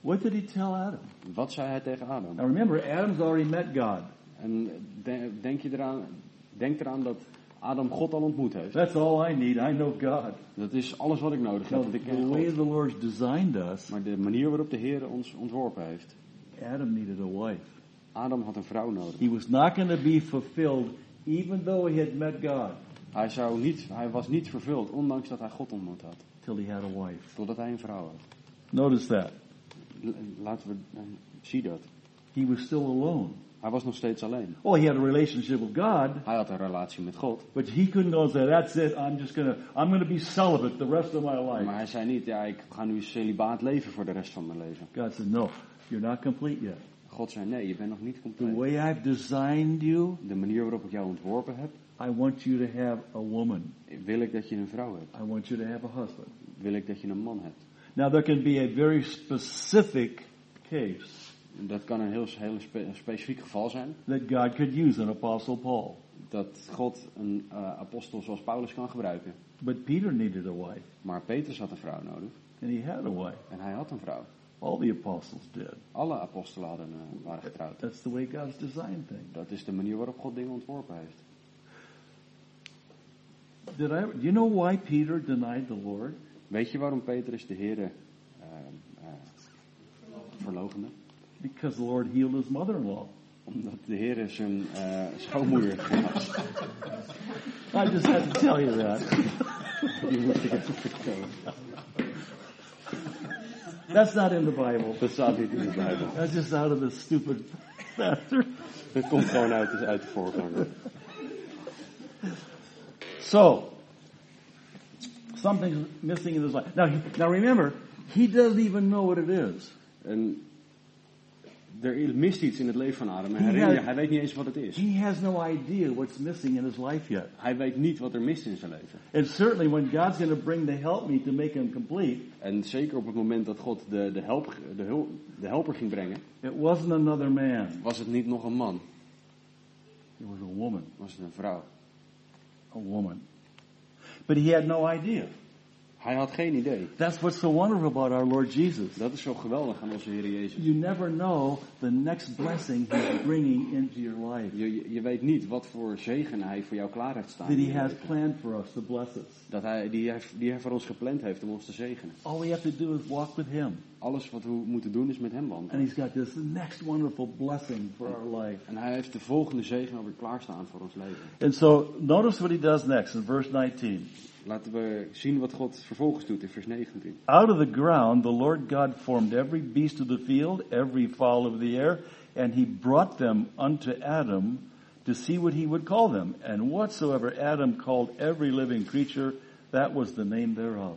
What did he tell Adam? Wat zei hij tegen Adam? Now remember, Adam's already met God. En de- denk, je eraan, denk eraan dat Adam God al ontmoet heeft. That's all I need. I know God. Dat is alles wat ik nodig heb. Want ik the way God. the Lord's designed us, Maar de manier waarop de Heer ons ontworpen heeft. Adam needed a wife. Adam had een vrouw nodig. He was not going to be fulfilled even though he had met God Hij, zou niet, hij was niet vervuld, ondanks dat hij God ontmoet had. till he had a wife. Totdat hij een vrouw had. Notice that. L- Laten we, zie dat. He was still alone. Hij was nog steeds alleen. Oh, he had a relationship with God, Hij had een relatie met God. but he couldn't go and say, "That's it. I'm just gonna, I'm gonna be celibate the rest of my Maar life." hij zei niet, ja, ik ga nu celibaat leven voor de rest van mijn leven. God said, "No, you're not complete yet. God zei, nee, je bent nog niet The compleet. way I've designed you, De manier waarop ik jou ontworpen heb, I want you to have a woman. wil ik dat je een vrouw hebt. I want you to have a husband." Wil ik dat je een man hebt. Now there can be a very specific case Dat kan een heel, heel spe- specifiek geval zijn. that God could use an apostle Paul, Dat God een eh, apostel zoals Paulus kan gebruiken. but Peter needed a wife, Maar Petrus had een vrouw nodig. and he had a wife. En hij had een vrouw. All the apostles did. Alle apostelen hadden, eh, waren getrouwd. That's the way God's designed things. Dat is de manier waarop God dingen ontworpen heeft. Did I? Do you know why Peter denied the Lord? Weet je waarom Petrus de Heer uh, verlogende? Because the Lord healed his mother-in-law. Omdat de Heer zijn eh, schoonmoeder genas. I just had to tell you that. Moet vertellen. That's not in the Bible. Dat staat niet in de Bijbel. That's just out of the stupid pastor. Dat komt gewoon uit, uit de voorganger. So, something's missing in his life. Now, now remember, he doesn't even know what it is. En er mist iets in het leven van Adam. En had- hij weet niet eens wat het is. He has no idea what's missing in his life yet. Hij weet niet wat er mist in zijn leven. And certainly when God's going to bring the help me to make him complete, En zeker op het moment dat God de, de, help, de, hul- de helper ging brengen, it wasn't another man. was het niet nog een man, It was a woman. was het een vrouw. A woman. But he had no idea. Hij had geen idee. That's what's so wonderful about our Lord Jesus. Dat is zo geweldig aan onze Heer Jezus. You never know the next blessing he's bringing into your life. Je, je- je weet niet wat voor zegen hij voor jou klaar heeft staan. That he has planned for us to bless us. Dat hij, die, hij, die hij voor ons gepland heeft om ons te zegenen. All we have to do is walk with him. Alles wat we moeten doen is met hem And wandelen. he's got this next wonderful blessing for our life. En hij heeft de volgende zegen alweer klaarstaan voor ons leven. And so notice what he does next in verse 19. Laten we zien wat God vervolgens doet in vers 19. Out of the ground the Lord God formed every beast of the field, every fowl of the air, and he brought them unto Adam to see what he would call them. And whatsoever Adam called every living creature, that was the name thereof.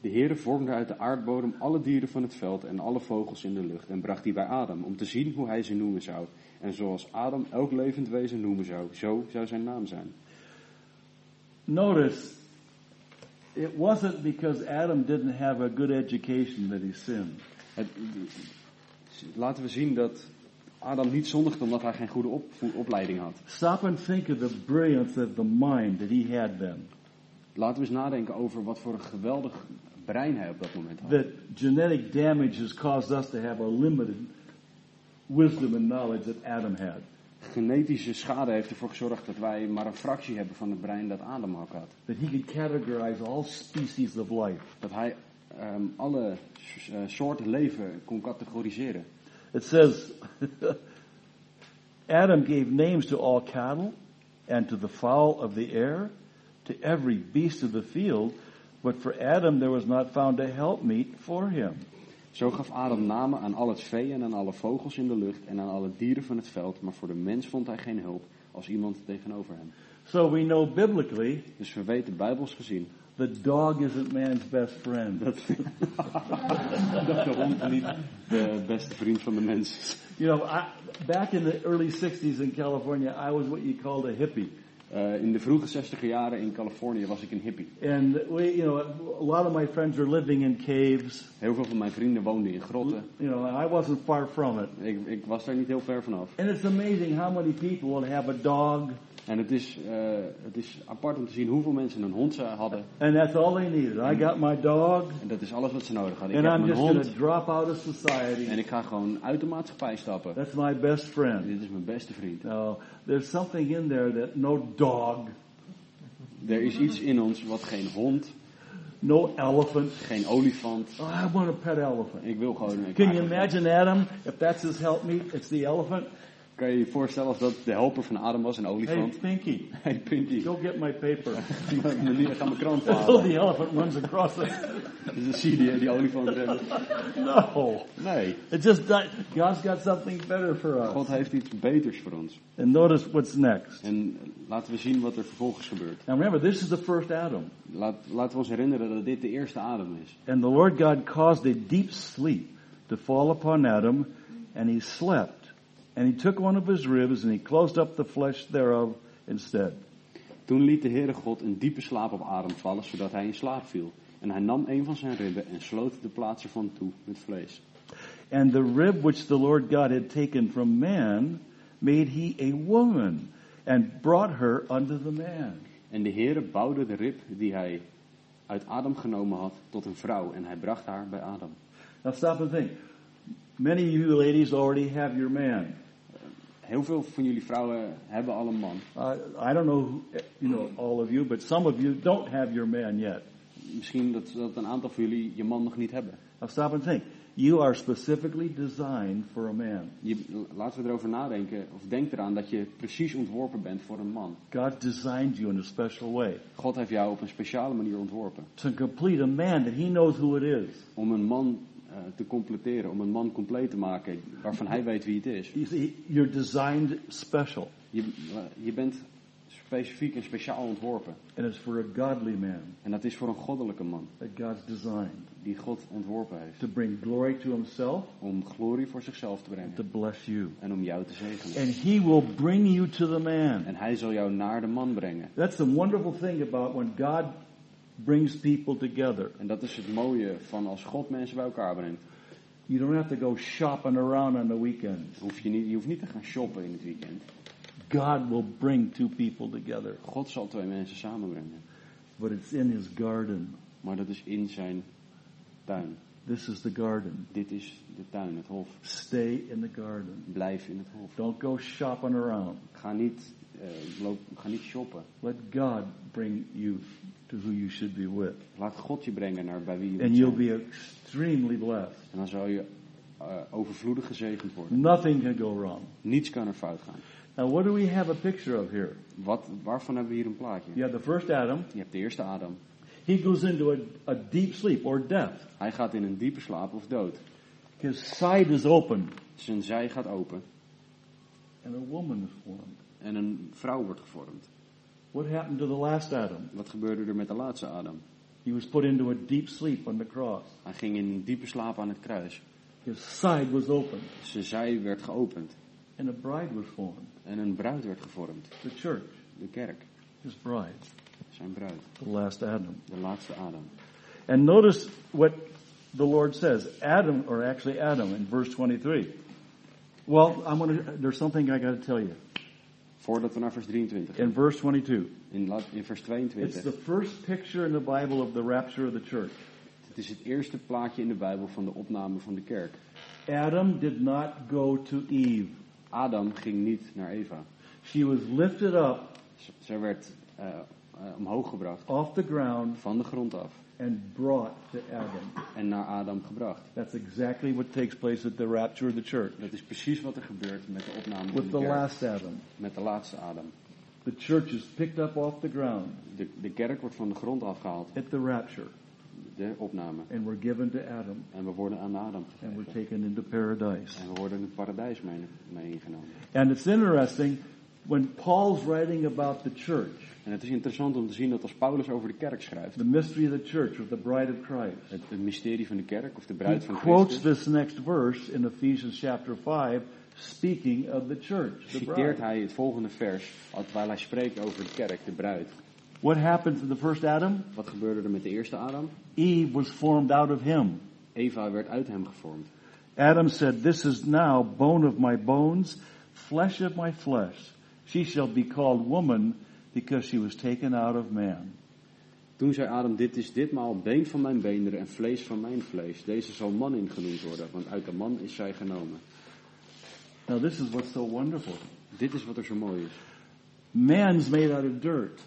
De Heere vormde uit de aardbodem alle dieren van het veld en alle vogels in de lucht en bracht die bij Adam om te zien hoe hij ze noemen zou. En zoals Adam elk levend wezen noemen zou, zo zou zijn naam zijn. Notice, it wasn't because Adam didn't have a good education that he sinned. Het, laten we zien dat Adam niet zondigde omdat hij geen goede opleiding had. Stop and think of the brilliance of the mind that he had then. Laten we eens nadenken over wat voor een geweldig brein hij op dat moment had. That genetic damage has caused us to have a limited wisdom and knowledge that Adam had. Genetische schade heeft ervoor gezorgd dat wij maar een fractie hebben van het brein dat Adam ook had. That he could categorize all species of life. Dat hij ehm, alle eh, soorten leven kon categoriseren. It says, Adam gave names to all cattle and to the fowl of the air, to every beast of the field, but for Adam there was not found a helpmeet for him. Zo gaf Adam namen aan al het vee en aan alle vogels in de lucht en aan alle dieren van het veld, maar voor de mens vond hij geen hulp als iemand tegenover hem. So we know biblically Dus we weten bijbels gezien the dog isn't man's best friend. dat, dat de hond niet de beste vriend van de mens is. You know, I, back in the early 60s in California, I was what you called a hippie. Eh, in de vroege 60 jaren in Californië was ik een hippie. And we, you know, a lot of my friends were living in caves. Heel veel van mijn vrienden woonden in grotten. You know, I wasn't far from it. Ik, ik was daar niet heel ver vanaf. And it's amazing how many people would have a dog, En het is, eh, het is apart om te zien hoeveel mensen een hond ze hadden. and that's all they needed. I got my dog, En dat is alles wat ze nodig hadden. Ik and heb I'm mijn just hond to drop out of society. en ik ga gewoon uit de maatschappij stappen. That's my best friend. Dit is mijn beste vriend. No, there's something in there that no dog, Er is iets in ons wat geen hond, no elephant. geen olifant. Oh, I want a pet elephant. Ik wil gewoon. ik Can you imagine Adam? If that's his helpmeet, it's the elephant. Kan je je voorstellen als dat de helper van Adam was, een Hey, olifant? Pinky, Hey, Pinky, go get my paper. meneer, ga mijn krant halen. the elephant runs across it. Dus dan zie je die, olifant rennen. No. Nee, It just, died. God's got something better for God us. heeft iets beters voor ons. And notice what's next. En laten we zien wat er vervolgens gebeurt. Now remember, this is the first Adam. Laat, laten we ons herinneren dat dit de eerste Adam is. And the Lord God caused a deep sleep to fall upon Adam, and he slept. And he took one of his ribs, and he closed up the flesh thereof instead. Toen liet de Heere God een diepe slaap op Adam vallen, zodat hij in slaap viel. En hij nam een van zijn ribben en sloot de plaats ervan toe met vlees. And the rib which the Lord God had taken from man made he a woman, and brought her unto the man. En de Heere bouwde de rib die hij uit Adam genomen had tot een vrouw en hij bracht haar bij Adam. Now stop and think. Many of you ladies already have your man. Heel veel van jullie vrouwen hebben al een man. Uh, I don't know, who, you know, all of you, but some of you don't have your man yet. Misschien dat, dat een aantal van jullie je man nog niet hebben. Now stop and think. You are specifically designed for a man. Je, laten we erover nadenken, of denk eraan dat je precies ontworpen bent voor een man. God designed you in a special way God heeft jou op een speciale manier ontworpen. to complete a man that he knows who it is. Om een man te completeren, om een man compleet te maken waarvan hij weet wie het is. You see, you're designed special, Je, eh, je bent specifiek en speciaal ontworpen. and it's for a godly man En dat is voor een goddelijke man that God's designed die God ontworpen heeft. to bring glory to himself, Om glorie voor zichzelf te to brengen bless you. en om jou te zegenen. And he will bring you to the man. En hij zal jou naar de man brengen. That's the wonderful thing about when God brings people together. En dat is het mooie van als God mensen bij elkaar brengt. You don't have to go shopping around on the weekends. Hoef je, niet, je hoeft niet te gaan shoppen in het weekend. God will bring two people together, God zal twee mensen samenbrengen. but it's in his garden. Maar dat is in zijn tuin. This is the garden. Dit is de tuin, het hof. Stay in the garden. Blijf in het hof. Don't go shopping around. Ga niet, loop, ga niet shoppen. Let God bring you to who you should be with. Laat God je brengen naar bij wie je And you'll be extremely blessed. En dan zal je eh, overvloedig gezegend worden. Nothing can go wrong. Niets kan er fout gaan. Now, what do we have a picture of here? Wat, waarvan hebben we hier een plaatje? You have the first Adam. Je hebt de eerste Adam. He goes into a, a deep sleep or death. Hij gaat in een diepe slaap of dood. His side is open, Zijn zij gaat open and a woman is formed. en een vrouw wordt gevormd. What happened to the last Adam? Wat gebeurde er met de laatste Adam? He was put into a deep sleep on the cross. Hij ging in diepe slaap aan het kruis. His side was open, Zijn zij werd geopend and a bride was formed. en een bruid werd gevormd. The church, De kerk, his bride, zijn bruid. the last Adam. De laatste Adam. And notice what the Lord says. Adam, or actually Adam, in verse 23. Well, I'm going to, there's something I got to tell you. Voordat we naar vers 23 gaan. In verse 22, In, vers it's 22. the first picture in the Bible of the rapture of the church. Het is het eerste plaatje in de Bijbel van de opname van de kerk. Adam did not go to Eve. Adam ging niet naar Eva. She was lifted up Z- Zij werd eh, eh, omhoog gebracht off the ground van de grond af and brought to Adam. en naar Adam gebracht. That's exactly what takes place at the rapture of the church. Dat is precies wat er gebeurt met de opname van With de the kerk. last Adam. Met de laatste Adam. The church is picked up off the ground De, de kerk wordt van de grond afgehaald. at the rapture, De opname. and we're given to Adam, En we worden aan Adam and we're gegeven. taken into paradise. En we worden in het paradijs mee, mee ingenomen. And it's interesting when Paul's writing about the church, En het is interessant om te zien dat als Paulus over de kerk schrijft, the mystery of the church, of the bride of Christ, het, het mysterie van de kerk of de he bruid van quotes Christus, this next verse in Ephesians chapter 5, speaking of the church, the citeert hij het volgende vers, terwijl hij spreekt over de kerk, de bruid. What happened to the first Adam? Wat gebeurde er met de eerste Adam? Eve was formed out of him. Eva werd uit hem gevormd. Adam said, This is now bone of my bones, flesh of my flesh. She shall be called woman because she was taken out of man. Toen zei Adam, dit is ditmaal been van mijn beenderen en vlees van mijn vlees. Deze zal man in genoemd worden, want uit de man is zij genomen. Now, this is what's so wonderful. Dit is wat er zo mooi is. Man's made out of dirt.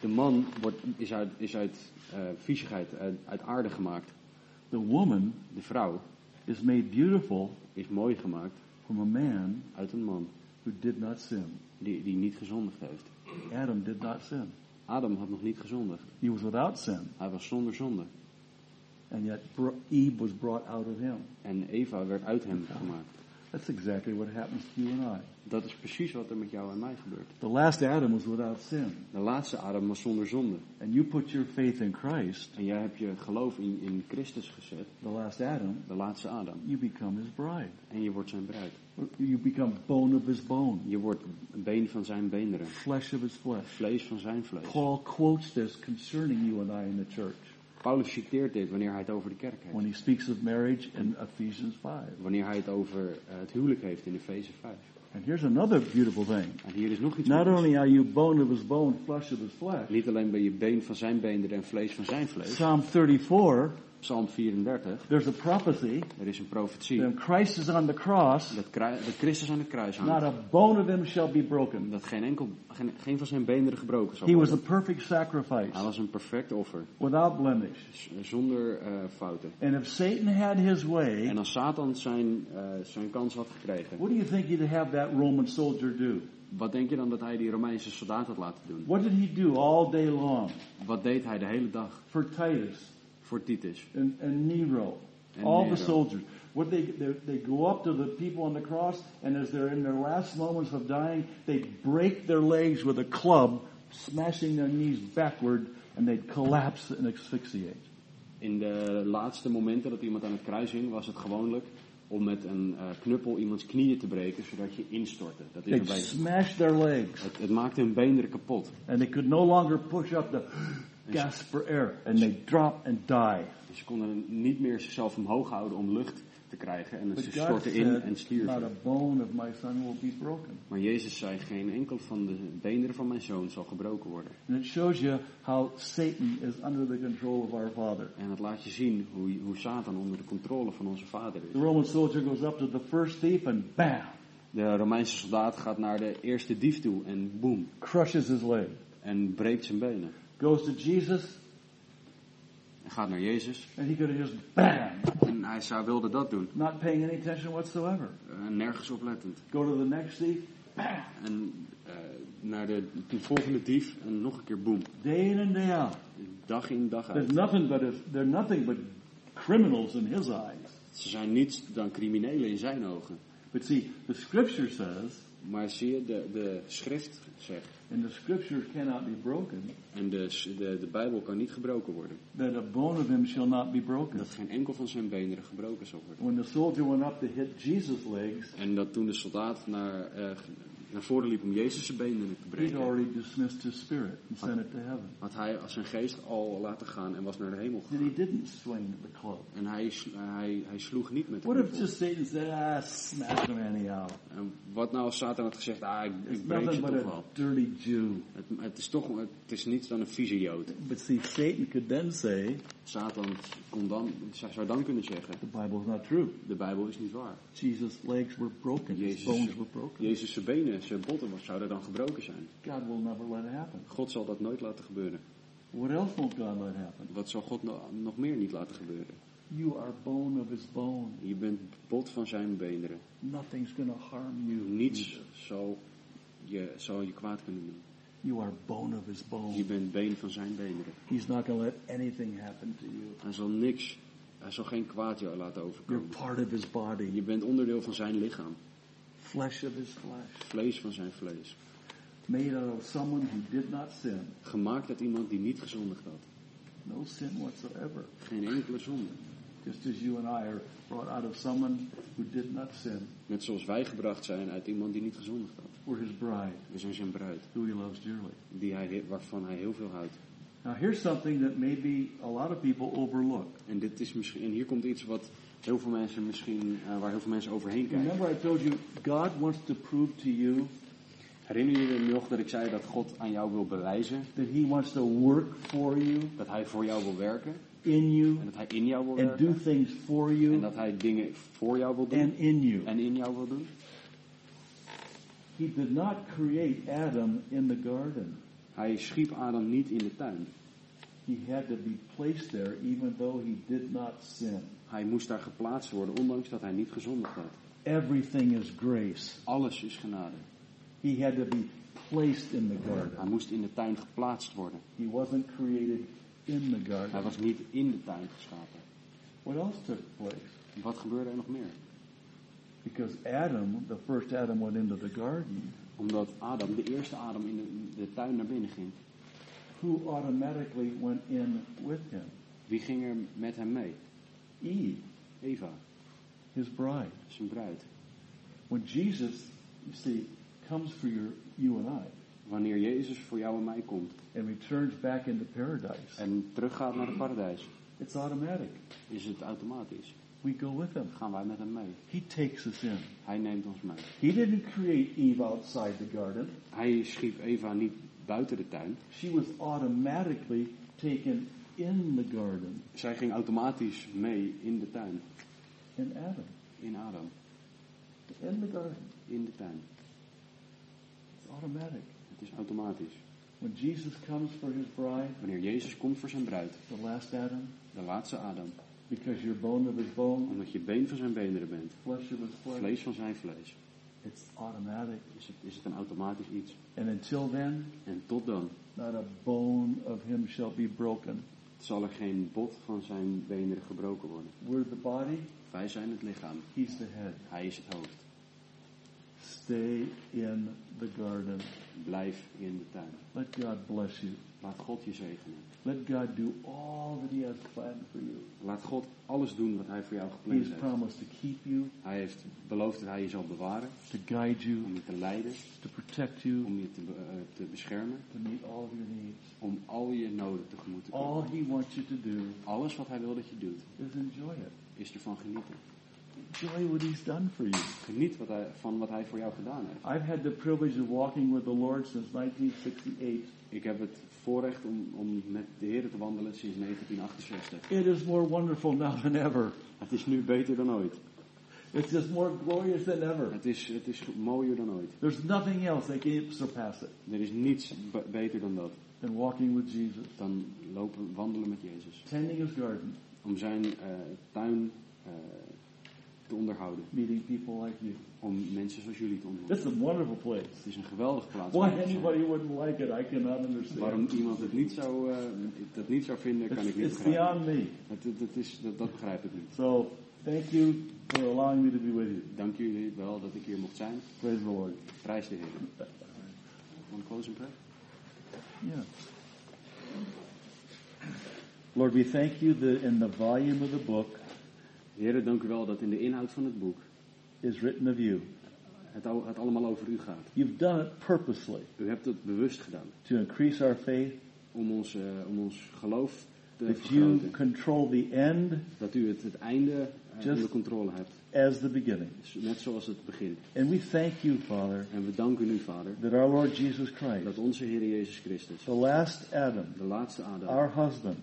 De man wordt, is uit, is uit eh, viezigheid, uit, uit aarde gemaakt. The woman De vrouw is made beautiful is mooi gemaakt from a man uit een man who did not sin. die, die niet gezondigd heeft. Adam did not sin. Adam had nog niet gezondigd. He was without sin. Hij was zonder zonde. And yet Eve was brought out of him. En Eva werd uit hem gemaakt. That's exactly what happens to you and I. Dat is precies wat er met jou en mij gebeurt. The last Adam was without sin. De laatste Adam was zonder zonde. And you put your faith in Christ, En jij hebt je geloof in, in Christus gezet. the last Adam, De laatste Adam. you become his bride. En je wordt zijn bruid. You become bone of his bone, Je wordt een been van zijn beenderen. flesh of his flesh. Vlees van zijn vlees. Paul quotes this concerning you and I in the church Paulus citeert dit wanneer hij het over de kerk when heeft. he speaks of marriage in Ephesians 5. Wanneer hij het over eh, het huwelijk heeft in Efeze 5. And here's another beautiful thing. En hier is nog iets Not only are you bone of his bone, flesh of his flesh, Niet alleen ben je been van zijn beenderen en vlees van zijn vlees. Psalm 34 Psalm 34, there's a prophecy er is een profetie. when Christ is on the cross, Dat, dat Christus aan het kruis not hangt. a bone of him shall be broken. Dat geen, enkel, geen, geen van zijn beenderen gebroken zal He was a worden. perfect sacrifice, Hij was een perfect offer. without blemish. Zonder eh, fouten. And if Satan had his way, En als Satan zijn, eh, zijn kans had gekregen. what do you think he'd have that Roman soldier do? Wat denk je dan dat hij die Romeinse soldaat had laten doen? What did he do all day long Wat deed hij de hele dag for Titus voor Titus? and, and Nero? And all Nero. the soldiers. What they, they they go up to the people on the cross, and as they're in their last moments of dying, they break their legs with a club, smashing their knees backward, and they'd collapse and asphyxiate. In de laatste momenten dat iemand aan het kruis hing, was het gewoonlijk om met een eh, knuppel iemands knieën te breken, zodat je instortte. Dat is They'd erbij. smash their legs, Het, het maakte hun beenderen kapot. and they could no longer push up the gasp for air, and they drop and die. Ze konden niet meer zichzelf omhoog houden om lucht te krijgen en But ze stortten in en said, not stierven. a bone of my son will be broken. Maar Jezus zei, geen enkel van de beenderen van mijn zoon zal gebroken worden. And it shows you how Satan is under the control of our Father. En het laat je zien hoe, hoe Satan onder de controle van onze vader The is. Roman soldier goes up to the first thief and bam, De Romeinse soldaat gaat naar de eerste dief toe en boem, crushes his leg. en breekt zijn benen. Goes to Jesus En gaat naar Jezus and he could have just bam, en hij zou, wilde dat doen. not paying any attention whatsoever. Eh, nergens oplettend. Go to the next thief, bam, En eh, naar de, de volgende dief en nog een keer boem. day in and day out. Dag in dag There's uit. nothing but if they're nothing but criminals in his eyes. Ze zijn niets dan criminelen in zijn ogen. But see, the scripture says, Maar zie je, de, de schrift zegt, and the scripture cannot be broken, en de, de, de Bijbel kan niet gebroken worden, that a bone of him shall not be broken. dat geen enkel van zijn benen gebroken zal worden. When the soldier went up to hit Jesus' legs, En dat toen de soldaat naar, eh, naar voren liep om Jezus zijn benen te breken, already dismissed his spirit and sent it to heaven. had hij als zijn geest al laten gaan en was naar de hemel And gegaan. he didn't swing the club. En hij, sl- hij, hij sloeg niet met de What if just Satan said, ah, smash him anyhow? En wat nou als Satan had gezegd, ah, ik, ik breek but toch wel. dirty Jew. Het, het is toch, het is niets dan een vieze jood. But see, Satan could then say, Satan kon dan, zou dan kunnen zeggen, the Bible is not true. de Bijbel is niet waar. Jesus' legs were broken. Jezus, bones were broken. Jezus zijn benen, zijn botten zouden dan gebroken zijn. God will never let it happen. God zal dat nooit laten gebeuren. What else won't God let happen? Wat zal God no- nog meer niet laten gebeuren? You are bone of his bone. Je bent bot van zijn beenderen. Nothing's to harm you. Niets zal je, zal je kwaad kunnen doen. You are bone of his Je bone. bent been van zijn beenderen. He's not going to let anything happen to you. Hij zal niks, hij zal geen kwaad jou laten You're overkomen. part of his body. Je bent onderdeel van zijn lichaam. Flesh of his flesh. Vlees van zijn vlees. Made out of someone who did not sin. Gemaakt uit iemand die niet gezondigd had. No sin whatsoever. Geen enkele zonde. Just as you and I are brought out of someone who did not sin. Net zoals wij gebracht zijn uit iemand die niet gezondigd had. We're his bride, We zijn zijn bruid. who he loves dearly. Die hij, waarvan hij heel veel houdt. Now here's something that maybe a lot of people overlook. En, dit is misschien, en hier komt iets wat heel veel mensen misschien, eh, waar heel veel mensen overheen kijken. Remember I told you, God wants to prove to you Herinner je je nog dat ik zei dat God aan jou wil bewijzen? that he wants to work for you, Dat hij voor jou wil werken? In you, En dat hij in jou wil and do werken? things for En you dat hij dingen voor jou wil doen? and in you. En in jou wil doen? He did not create Adam in the garden. Hij schiep Adam niet in de tuin. He had to be placed there even though he did not sin. Hij moest daar geplaatst worden, ondanks dat hij niet gezondigd had. Everything is grace. Alles is genade. He had to be placed in the Hij garden. moest in de tuin geplaatst worden. He wasn't created in the Hij garden. was niet in de tuin geschapen. What else took place? Wat gebeurde er nog meer? Because Adam, the first Adam, went into the garden. Omdat Adam, de eerste Adam, in de, in de tuin naar binnen ging. Who automatically went in with him? Wie ging er met hem mee? Eve, Eva, his bride. zijn bruid. When Jesus, you see, comes for your, you and I Wanneer Jezus voor jou en mij komt and returns back into paradise, en teruggaat naar het paradijs, it's automatic. is het automatisch. We go with him. Gaan wij met hem mee. He takes us in. Hij neemt ons mee. He didn't create Eve outside the garden. Hij schiep Eva niet buiten de tuin. She was automatically taken in the garden, Zij ging automatisch mee in de tuin. in Adam. In Adam. In the garden. In de tuin. It's automatic. Het is automatisch. When Jesus comes for his bride, Wanneer Jezus komt voor zijn bruid, the last Adam, de laatste Adam, because you're bone of his bone, omdat je been van zijn beenderen bent, flesh of his flesh, vlees van zijn vlees, it's automatic. is het, is het een automatisch iets. And until then, En tot dan not a bone of him shall be broken. zal er geen bot van zijn beenderen gebroken worden. We're the body, Wij zijn het lichaam. he's the head. Hij is het hoofd. Stay in the garden. Blijf in de tuin. Let God bless you. Laat God je zegenen. Let God do all that he has planned for you. Laat God alles doen wat hij voor jou gepland heeft. promised to keep you, Hij heeft beloofd dat hij je zal bewaren, to guide you, om je te leiden, to protect you, om je te, eh, te beschermen, to meet all of your needs. om al je noden tegemoet te All komen. he wants you to do Alles wat hij wil dat je doet, is enjoy it. is ervan genieten. Enjoy what he's done for you. Geniet wat hij, van wat hij voor jou gedaan heeft. I've had the privilege of walking with the Lord since 1968. Ik heb het voorrecht om, om met de Heer te wandelen sinds 1968. It is more wonderful now than ever. Het is nu beter dan ooit. It's just more glorious than ever. Het is, het is mooier dan ooit. There's nothing else that can surpass it Er is niets be- beter dan dat. than walking with Jesus, Dan lopen, wandelen met Jezus. tending his garden, Om zijn eh, tuin eh, te onderhouden. meeting people like you. Om mensen zoals jullie te ontmoeten. It's a wonderful place. Het is een geweldige plaats. Why anybody wouldn't like it, I cannot understand. Waarom iemand het niet zou, eh, dat niet zou vinden, kan It's, ik niet it's begrijpen. beyond me. Het, het, het is, dat, dat begrijp ik niet. So, thank you for allowing me to be with you. Dank jullie wel dat ik hier mocht zijn. Praise the Lord. Prijs de Heer. Want close in prayer. Yeah. Lord, we thank you that in the volume of the book Heer, dank u wel dat in de inhoud van het boek is written of you. het, het allemaal over u gaat. You've done it purposely U hebt het bewust gedaan. to increase our faith, Om ons, eh, om ons geloof te that you vergroten. control the end Dat u het, het einde Just- onder controle hebt. as the beginning. Net zoals het begint. And we thank you, Father, En we danken u, Vader, that our Lord Jesus Christ, dat onze Heer Jezus Christus, the last Adam, de laatste Adam, our husband,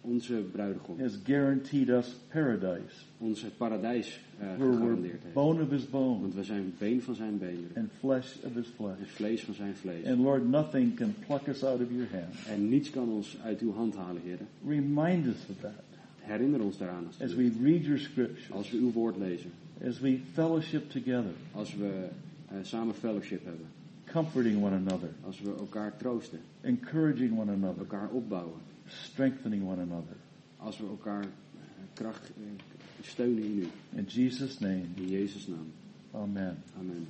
onze bruidegom, has guaranteed us paradise, ons het paradijs we're gegarandeerd heeft. bone of his bone Want we zijn been van zijn benen and flesh of his flesh. en vlees van zijn vlees. And Lord, nothing can pluck us out of your hand. En niets kan ons uit uw hand halen, Heer. Remind us of that Herinner ons daaraan als, as we read your scriptures, als we uw woord lezen. as we fellowship together, Als we eh, samen fellowship hebben. comforting one another, Als we elkaar troosten. encouraging one another, Elkaar opbouwen. Strengthening one another. Als we elkaar eh, kracht eh, steunen in u. In Jesus' name, In Jezus' naam. amen. Amen.